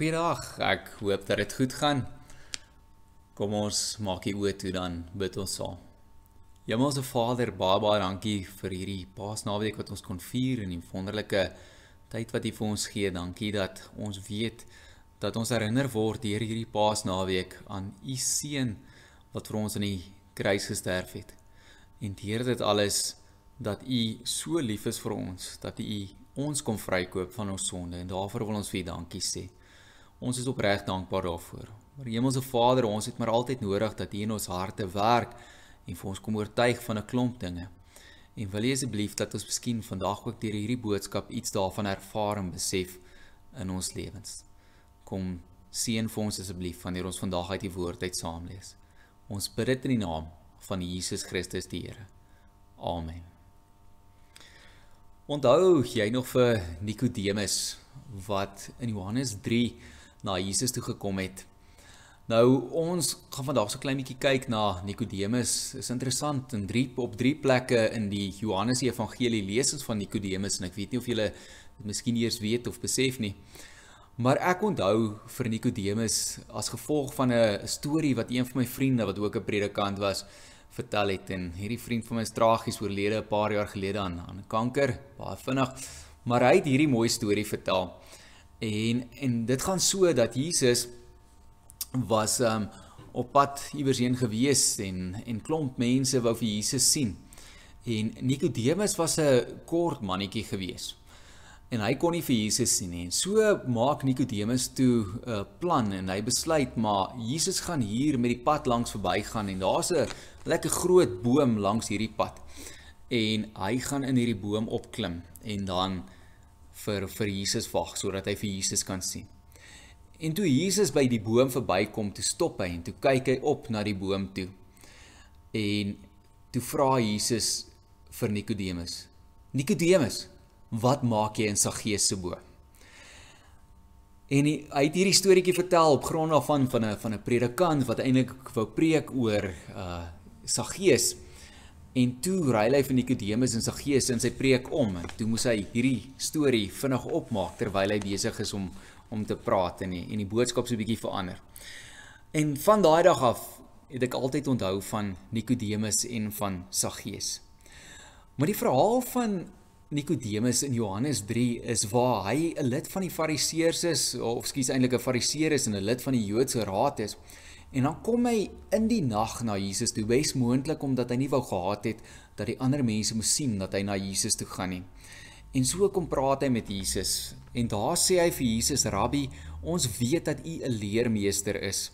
Goeiedag. Ek hoop dat dit goed gaan. Kom ons maak die oë toe dan bid ons saam. Hemelse Vader, baie baie dankie vir hierdie Paasnaweek wat ons kon vier en die wonderlike tyd wat U vir ons gee. Dankie dat ons weet dat ons herinner word deur hierdie Paasnaweek aan U seun wat vir ons aan die kruis gesterf het. En deur dit alles dat U so lief is vir ons, dat U ons kom vrykoop van ons sonde en daarvoor wil ons vir U dankie sê. Ons is opreg dankbaar daarvoor. Maar Hemelse Vader, ons het maar altyd nodig dat U in ons harte werk en vir ons kom oortuig van 'n klomp dinge. En wil U asseblief dat ons miskien vandag ook deur hierdie boodskap iets daarvan ervaar en besef in ons lewens. Kom seën vir ons asseblief wanneer ons vandag uit die woord uit saam lees. Ons bid dit in die naam van Jesus Christus die Here. Amen. Onthou jy nog vir Nikodemus wat in Johannes na Jesus toe gekom het. Nou ons gaan vandag so klein bietjie kyk na Nikodemus. Is interessant in drie op drie plekke in die Johannes Evangelie lees ons van Nikodemus en ek weet nie of julle dit miskien eers weet of besef nie. Maar ek onthou vir Nikodemus as gevolg van 'n storie wat een van my vriende wat ook 'n predikant was vertel het en hierdie vriend van my is tragies oorlede 'n paar jaar gelede aan aan kanker, baie vinnig. Maar hy het hierdie mooi storie vertel. En en dit gaan so dat Jesus was um op pad iewers heen gewees en en klomp mense wou vir Jesus sien. En Nikodemus was 'n kort mannetjie gewees. En hy kon nie vir Jesus sien nie. En so maak Nikodemus toe 'n uh, plan en hy besluit maar Jesus gaan hier met die pad langs verbygaan en daar's 'n lekker groot boom langs hierdie pad. En hy gaan in hierdie boom opklim en dan vir vir Jesus wag sodat hy vir Jesus kan sien. En toe Jesus by die boom verbykom, toe stop hy en toe kyk hy op na die boom toe. En toe vra Jesus vir Nikodemus: "Nikodemus, wat maak jy in Saggeus se boom?" En hy, hy het hierdie storieetjie vertel op grond daarvan van 'n van 'n predikant wat eintlik wou preek oor uh Saggeus. En toe ry hy vir Nikodemus in sy gees in sy preek om en toe moes hy hierdie storie vinnig opmaak terwyl hy besig is om om te praat en die, en die boodskap so 'n bietjie verander. En van daai dag af het ek altyd onthou van Nikodemus en van Saggeus. Maar die verhaal van Nikodemus in Johannes 3 is waar hy 'n lid van die Fariseërs is of skuis eintlik 'n Fariseer is en 'n lid van die Joodse raad is. En dan kom hy in die nag na Jesus toe, bes moontlik omdat hy nie wou gehad het dat die ander mense moes sien dat hy na Jesus toe gaan nie. En so kom praat hy met Jesus en daar sê hy vir Jesus: "Rabbi, ons weet dat U 'n leermeester is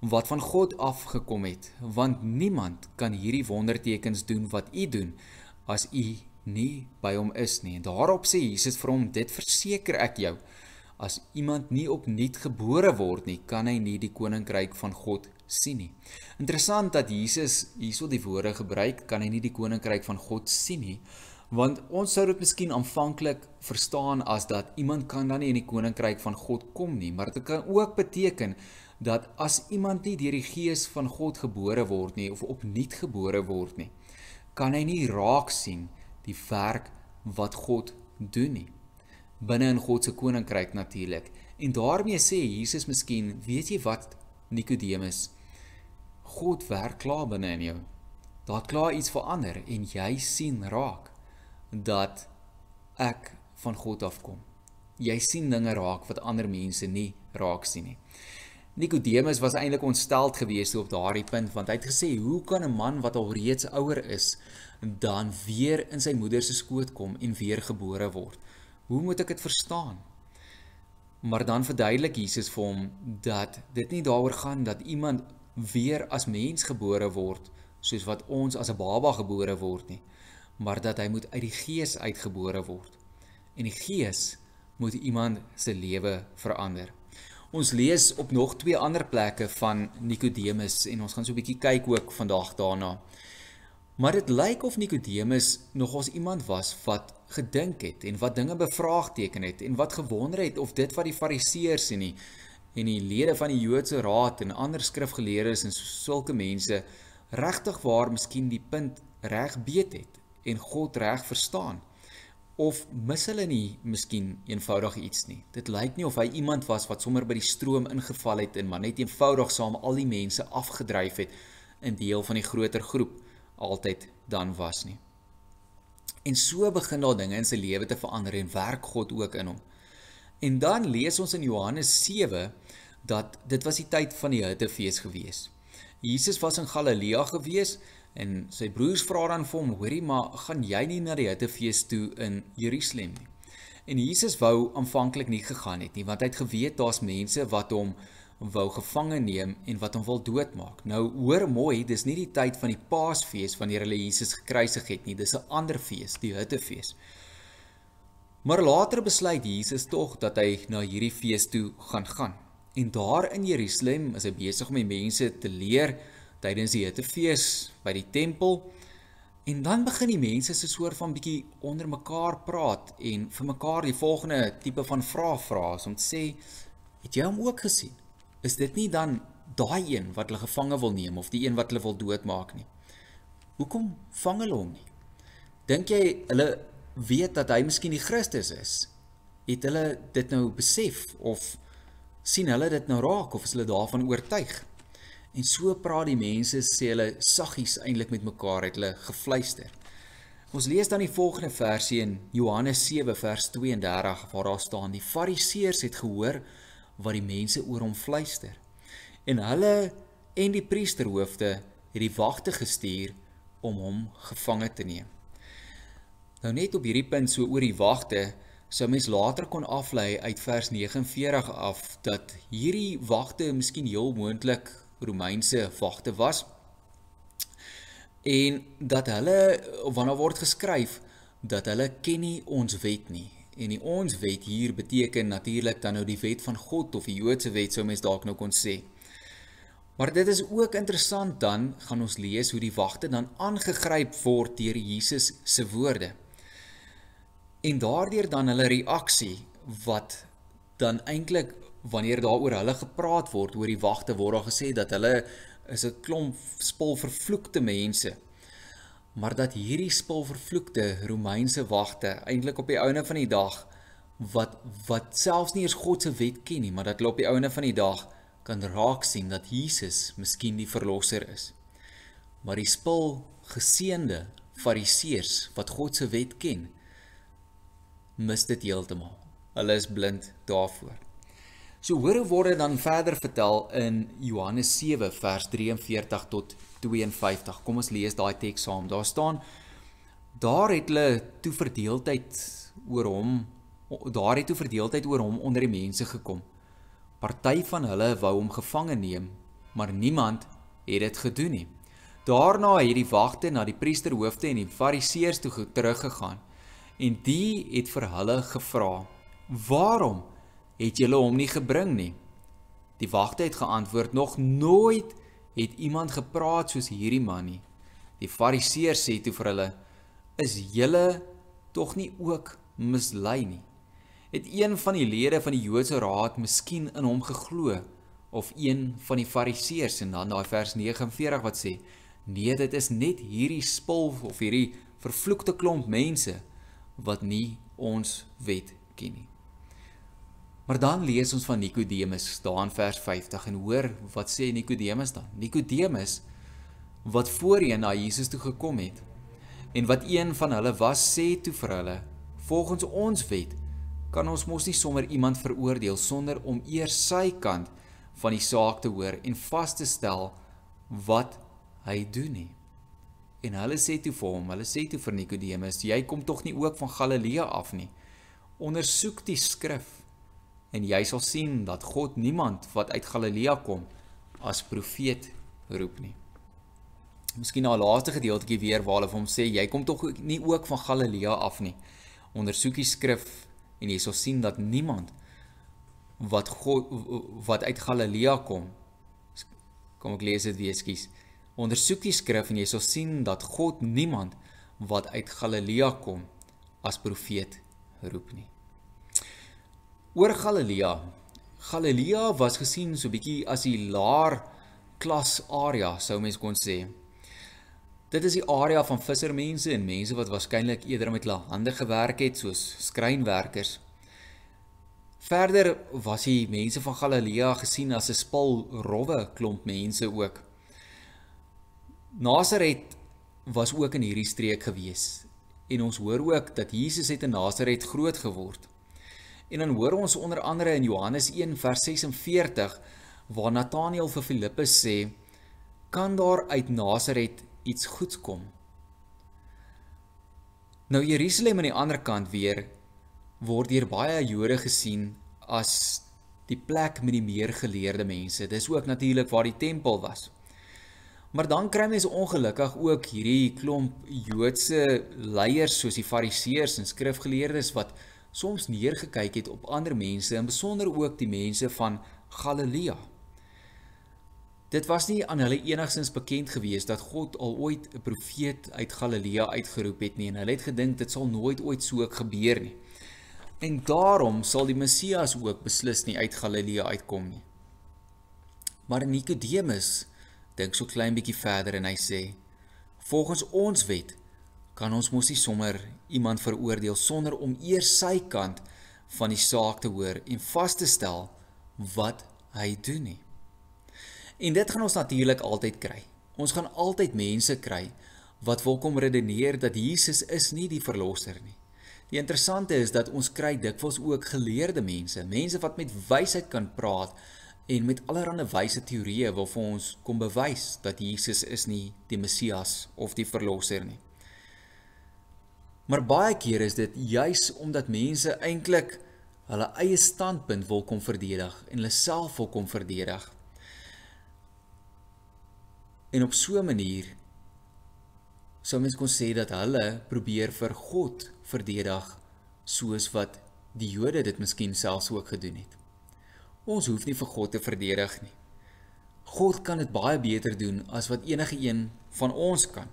wat van God afgekom het, want niemand kan hierdie wondertekens doen wat U doen as U nie by hom is nie." En daarop sê Jesus vir hom: "Dit verseker ek jou, As iemand nie opnuut gebore word nie, kan hy nie die koninkryk van God sien nie. Interessant dat Jesus hierso die woorde gebruik, kan hy nie die koninkryk van God sien nie, want ons sou dit miskien aanvanklik verstaan as dat iemand kan dan nie in die koninkryk van God kom nie, maar dit kan ook beteken dat as iemand nie deur die gees van God gebore word nie of opnuut gebore word nie, kan hy nie raak sien die werk wat God doen nie binne in God se koninkryk natuurlik. En daarmee sê Jesus miskien, weet jy wat Nikodemus? God werk klaar binne in jou. Daar klaar iets verander en jy sien raak dat ek van God afkom. Jy sien dinge raak wat ander mense nie raak sien nie. Nikodemus was eintlik ontsteld geweest op daardie punt want hy het gesê, "Hoe kan 'n man wat al reeds ouer is, dan weer in sy moeder se skoot kom en weer gebore word?" Hoe moet ek dit verstaan? Maar dan verduidelik Jesus vir hom dat dit nie daaroor gaan dat iemand weer as mens gebore word soos wat ons as 'n baba gebore word nie, maar dat hy moet uit die gees uitgebore word. En die gees moet iemand se lewe verander. Ons lees op nog twee ander plekke van Nikodemus en ons gaan so 'n bietjie kyk ook vandag daarna. Maar dit lyk of Nikodemus nogals iemand was wat gedink het en wat dinge bevraagteken het en wat gewonder het of dit wat die fariseërs en die en die lede van die Joodse raad en ander skrifgeleerdes en sulke mense regtig waar miskien die punt reg beet het en God reg verstaan of mis hulle nie miskien eenvoudig iets nie? Dit lyk nie of hy iemand was wat sommer by die stroom ingeval het en maar net eenvoudig saam al die mense afgedryf het in deel van die groter groep altyd dan was nie. En so begin daar dinge in sy lewe te verander en werk God ook in hom. En dan lees ons in Johannes 7 dat dit was die tyd van die Hittefees gewees. Jesus was in Galilea gewees En sy broers vra dan vir hom: "Hoorie, maar gaan jy nie na die Hittefees toe in Jerusalem nie?" En Jesus wou aanvanklik nie gegaan het nie, want hy het geweet daar's mense wat hom wou gevange neem en wat hom wil doodmaak. Nou hoor mooi, dis nie die tyd van die Paasfees wanneer hulle Jesus gekruisig het nie, dis 'n ander fees, die Hittefees. Maar later besluit Jesus tog dat hy na hierdie fees toe gaan gaan. En daar in Jerusalem is hy besig om die mense te leer tydens die Hittefees by die tempel. En dan begin die mense se soort van bietjie onder mekaar praat en vir mekaar die volgende tipe van vrae vra om te sê het jy hom ook gesien? Is dit nie dan daai een wat hulle gevange wil neem of die een wat hulle wil doodmaak nie? Hoekom vang hulle hom nie? Dink jy hulle weet dat hy miskien die Christus is? Het hulle dit nou besef of sien hulle dit nou raak of is hulle daarvan oortuig? En so praat die mense sê hulle saggies eintlik met mekaar het hulle gefluister. Ons lees dan die volgende versie in Johannes 7 vers 32 waar daar staan die Fariseërs het gehoor wat die mense oor hom fluister. En hulle en die priesterhoofde het die wagte gestuur om hom gevange te neem. Nou net op hierdie punt so oor die wagte sou mens later kon aflei uit vers 49 af dat hierdie wagte miskien heel moontlik Romeinse wagte was en dat hulle wanneer word geskryf dat hulle ken nie ons wet nie en die ons wet hier beteken natuurlik dan nou die wet van God of die Joodse wet sou mens dalk nou kon sê. Maar dit is ook interessant dan gaan ons lees hoe die wagte dan aangegryp word deur Jesus se woorde. En daardeur dan hulle reaksie wat dan eintlik wanneer daaroor hulle gepraat word oor die wagte word daar gesê dat hulle is 'n klomp spul vervloekte mense maar dat hierdie spul vervloekte Romeinse wagte eintlik op die ouene van die dag wat wat selfs nie eens God se wet ken nie maar dat hulle op die ouene van die dag kan raak sien dat Jesus miskien die verlosser is. Maar die spul geseënde fariseërs wat God se wet ken mis dit heeltemal. Hulle is blind daarvoor. So hoor word dan verder vertel in Johannes 7 vers 43 tot 52. Kom ons lees daai teks saam. Daar staan daar het hulle toe verdeeldheid oor hom daar het toe verdeeldheid oor hom onder die mense gekom. Party van hulle wou hom gevange neem, maar niemand het dit gedoen nie. Daarna het die wagte na die priesterhoofde en die fariseërs toe teruggegaan en die het vir hulle gevra: "Waarom het julle hom nie gebring nie. Die wagte het geantwoord: Nog nooit het iemand gepraat soos hierdie man nie. Die fariseërs sê toe vir hulle: Is julle tog nie ook mislei nie? Het een van die lede van die Joodse raad miskien in hom geglo of een van die fariseërs en dan daai vers 49 wat sê: Nee, dit is net hierdie spul of hierdie vervloekte klomp mense wat nie ons wet ken nie. Maar dan lees ons van Nikodemus staan vers 50 en hoor wat sê Nikodemus dan? Nikodemus wat voorheen na Jesus toe gekom het en wat een van hulle was sê toe vir hulle volgens ons wet kan ons mos nie sommer iemand veroordeel sonder om eers sy kant van die saak te hoor en vas te stel wat hy doen nie. En hulle sê toe vir hom, hulle sê toe vir Nikodemus, jy kom tog nie ook van Galilea af nie. Ondersoek die skrif en jy sal sien dat God niemand wat uit Galilea kom as profeet roep nie. Miskien na 'n laaste gedeeltjie weer waar hulle vir hom sê jy kom tog nie ook van Galilea af nie. Ondersoek die skrif en jy sal sien dat niemand wat God wat uit Galilea kom kom ek lees dit weer skies. Ondersoek die skrif en jy sal sien dat God niemand wat uit Galilea kom as profeet roep nie oor Galilea. Galilea was gesien so bietjie as die laer klas area sou mens kon sê. Dit is die area van vissermense en mense wat waarskynlik eerder met hulle hande gewerk het soos skrynwerkers. Verder was die mense van Galilea gesien as 'n spul rowwe klomp mense ook. Nasaret was ook in hierdie streek gewees en ons hoor ook dat Jesus het in Nasaret groot geword. En dan hoor ons onder andere in Johannes 1 vers 46 waar Nataneel vir Filippus sê: "Kan daar uit Nasaret iets goeds kom. Nou Jerusalem aan die ander kant weer word deur baie Jode gesien as die plek met die meer geleerde mense. Dis ook natuurlik waar die tempel was. Maar dan kry mense ongelukkig ook hierdie klomp Joodse leiers soos die Fariseërs en skrifgeleerdes wat soms neergekyk het op ander mense en besonder ook die mense van Galilea. Dit was nie aan hulle enigstens bekend gewees dat God al ooit 'n profeet uit Galilea uitgeroep het nie en hulle het gedink dit sal nooit ooit so gebeur nie. En daarom sal die Messias ook beslis nie uit Galilea uitkom nie. Maar Nikodemus dink so klein bietjie verder en hy sê: "Volgens ons wet kan ons mos nie sommer iemand veroordeel sonder om eers sy kant van die saak te hoor en vas te stel wat hy doen nie." En dit gaan ons natuurlik altyd kry. Ons gaan altyd mense kry wat wil kom redeneer dat Jesus is nie die verlosser nie. Die interessante is dat ons kry dikwels ook geleerde mense, mense wat met wysheid kan praat en met allerlei wyse teorieë wil vir ons kom bewys dat Jesus is nie die Messias of die verlosser nie. Maar baie keer is dit juis omdat mense eintlik hulle eie standpunt wil kom verdedig en hulle self wil kom verdedig En op so 'n manier sou mens kon sê dat hulle probeer vir God verdedig soos wat die Jode dit miskien selfs ook gedoen het. Ons hoef nie vir God te verdedig nie. God kan dit baie beter doen as wat enige een van ons kan.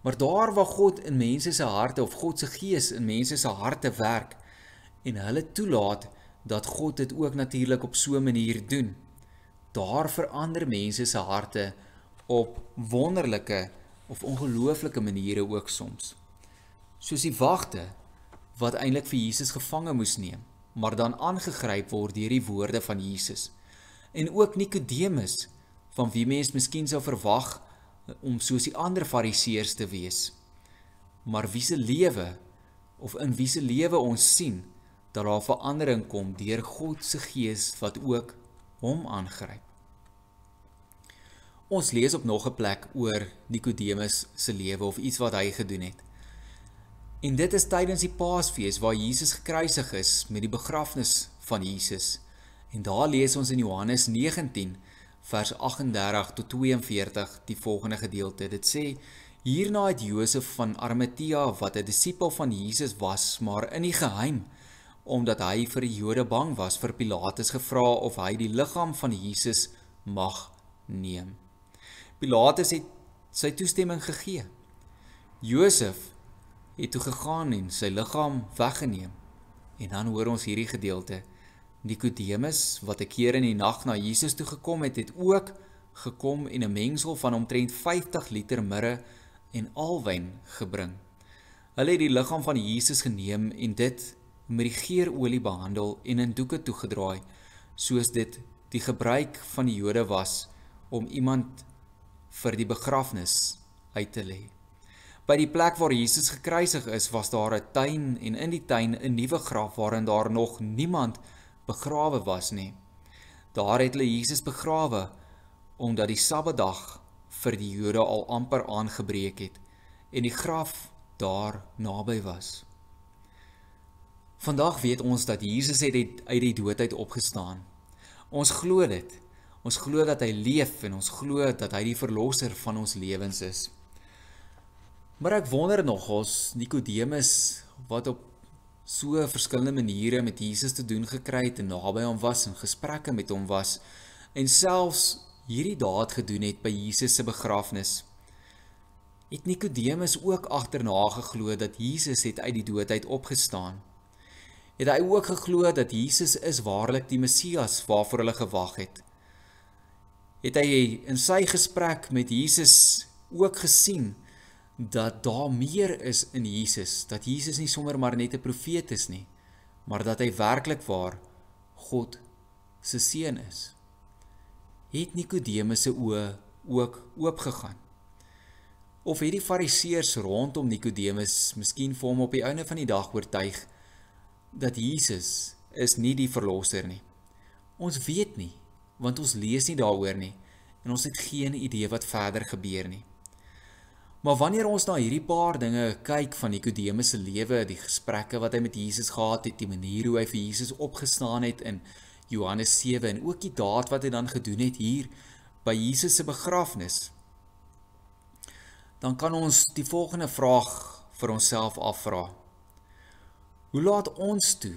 Maar daar waar God in mense se harte of God se gees in mense se harte werk en hulle toelaat dat God dit ook natuurlik op so 'n manier doen, daar verander mense se harte op wonderlike of ongelooflike maniere ook soms. Soos die wagte wat eintlik vir Jesus gevange moes neem, maar dan aangegryp word deur die woorde van Jesus. En ook Nikodemus van wie mens miskien sou verwag om soos die ander fariseërs te wees. Maar wie se lewe of in wie se lewe ons sien dat daar verandering kom deur God se gees wat ook hom aangryp. Ons lees op nog 'n plek oor Nikodemus se lewe of iets wat hy gedoen het. En dit is tydens die Paasfees waar Jesus gekruisig is met die begrafnis van Jesus. En daar lees ons in Johannes 19 vers 38 tot 42 die volgende gedeelte. Dit sê: Hierna het Josef van Arimatea wat 'n disipel van Jesus was, maar in die geheim omdat hy vir die Jode bang was, vir Pilatus gevra of hy die liggaam van Jesus mag neem. Pilatus het sy toestemming gegee. Josef het toe gegaan en sy liggaam weggeneem. En dan hoor ons hierdie gedeelte. Nikodemus wat 'n keer in die nag na Jesus toe gekom het, het ook gekom en 'n mengsel van omtrent 50 liter mirre en alwyn gebring. Hulle het die liggaam van Jesus geneem en dit met die geurolie behandel en in doeke toegedraai, soos dit die gebruik van die Jode was om iemand vir die begrafnis uit te lê. By die plek waar Jesus gekruisig is, was daar 'n tuin en in die tuin 'n nuwe graf waarin daar nog niemand begrawe was nie. Daar het hulle Jesus begrawe omdat die Sabbatdag vir die Jode al amper aangebreek het en die graf daar naby was. Vandag weet ons dat Jesus het uit die dood uit opgestaan. Ons glo dit. Ons glo dat hy leef en ons glo dat hy die verlosser van ons lewens is. Maar ek wonder nog ons Nikodemus wat op so verskillende maniere met Jesus te doen gekry het en naby hom was en gesprekke met hom was en selfs hierdie daad gedoen het by Jesus se begrafnis. Het Nikodemus ook agterna geglo dat Jesus het uit die dood uit opgestaan? Het hy ook geglo dat Jesus is waarlik die Messias waarvoor hulle gewag het? het hy in sy gesprek met Jesus ook gesien dat daar meer is in Jesus, dat Jesus nie sommer maar net 'n profeet is nie, maar dat hy werklik waar God se seun is. Het Nikodemus se oë ook oopgegaan? Of het die fariseërs rondom Nikodemus miskien vir hom op die einde van die dag oortuig dat Jesus is nie die verlosser nie? Ons weet nie, want ons lees nie daaroor nie en ons het geen idee wat verder gebeur nie. Maar wanneer ons na hierdie paar dinge kyk van Nikodemus se lewe, die gesprekke wat hy met Jesus gehad het, die manier hoe hy vir Jesus opgestaan het in Johannes 7 en ook die daad wat hy dan gedoen het hier by Jesus se begrafnis, dan kan ons die volgende vraag vir onsself afvra. Hoe laat ons toe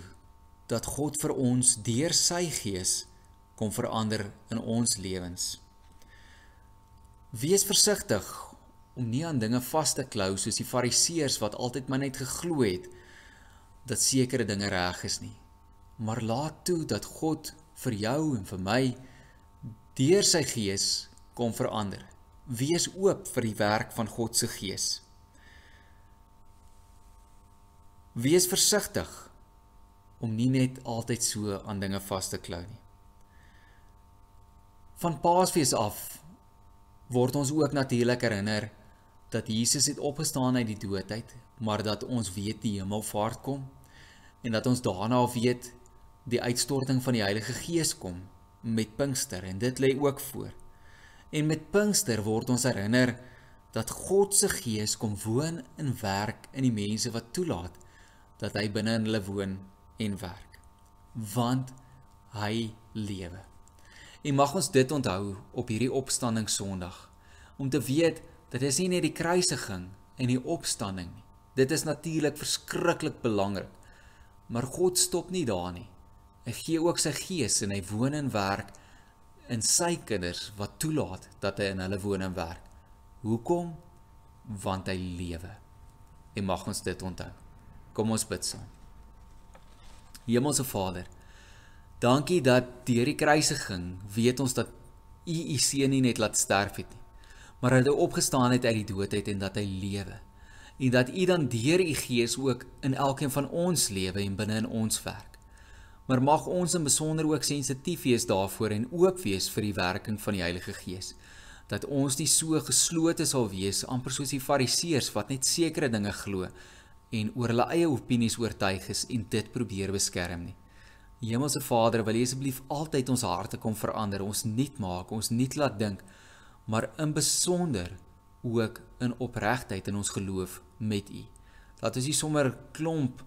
dat God vir ons deur sy gees kom verander in ons lewens? Wees versigtig om nie aan dinge vas te klou soos die fariseërs wat altyd maar net geglo het dat sekere dinge reg is nie. Maar laat toe dat God vir jou en vir my deur sy gees kom verander. Wees oop vir die werk van God se gees. Wees versigtig om nie net altyd so aan dinge vas te klou nie. Van Paasfees af word ons ook natuurlik herinner dat Jesus het opgestaan uit die dood uit, maar dat ons weet die hemelvaart kom en dat ons daarna weet die uitstorting van die Heilige Gees kom met Pinkster en dit lê ook voor. En met Pinkster word ons herinner dat God se Gees kom woon en werk in die mense wat toelaat dat hy binne in hulle woon en werk. Want hy lewe. En mag ons dit onthou op hierdie opstanding Sondag om te weet dit is nie net die kruisiging en die opstanding nie. Dit is natuurlik verskriklik belangrik. Maar God stop nie daar nie. Hy gee ook sy gees en hy woon en werk in sy kinders wat toelaat dat hy in hulle woon en werk. Hoekom? Want hy lewe. En mag ons dit onthou. Kom ons bid saam. Hemelse Vader, Dankie dat deur die kruisiging weet ons dat U U seun nie net laat sterf het nie, maar dat hy opgestaan het uit die dood uit en dat hy lewe. En dat U dan deur U Gees ook in elkeen van ons lewe en binne in ons werk. Maar mag ons in besonder ook sensitief wees daarvoor en oop wees vir die werking van die Heilige Gees. Dat ons nie so geslote sal wees amper soos die Fariseërs wat net sekere dinge glo en oor hulle eie opinies oortuig is en dit probeer beskerm nie. Hemelse Vader, wil U asseblief altyd ons harte kom verander, ons nuut maak, ons nuut laat dink, maar in besonder ook in opregtheid in ons geloof met U. Laat ons nie sommer klomp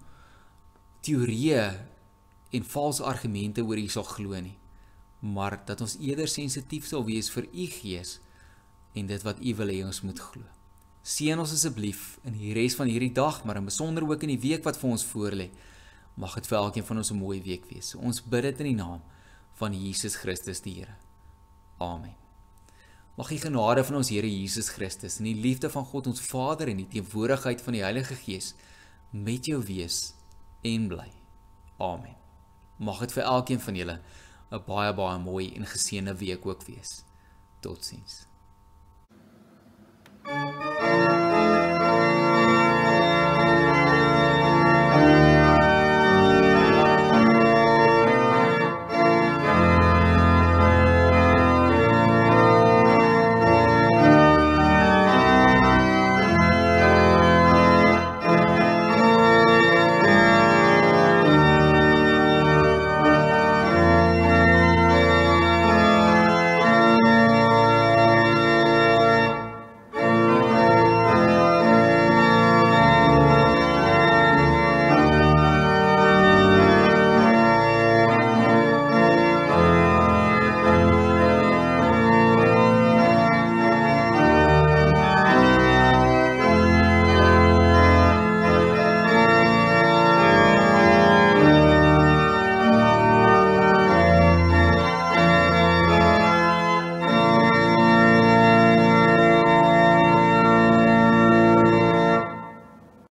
teorieë en valse argumente oor U sal glo nie, maar dat ons eerder sensitief sal wees vir U Gees en dit wat U wil hê ons moet glo. Seën ons asseblief in die res van hierdie dag, maar in besonder ook in die week wat vir ons voorlê. Mag dit vir elkeen van ons 'n mooi week wees. Ons bid dit in die naam van Jesus Christus die Here. Amen. Mag die genade van ons Here Jesus Christus en die liefde van God ons Vader en die teenwoordigheid van die Heilige Gees met jou wees en bly. Amen. Mag dit vir elkeen van julle 'n baie baie mooi en geseënde week ook wees. Totsiens. thank you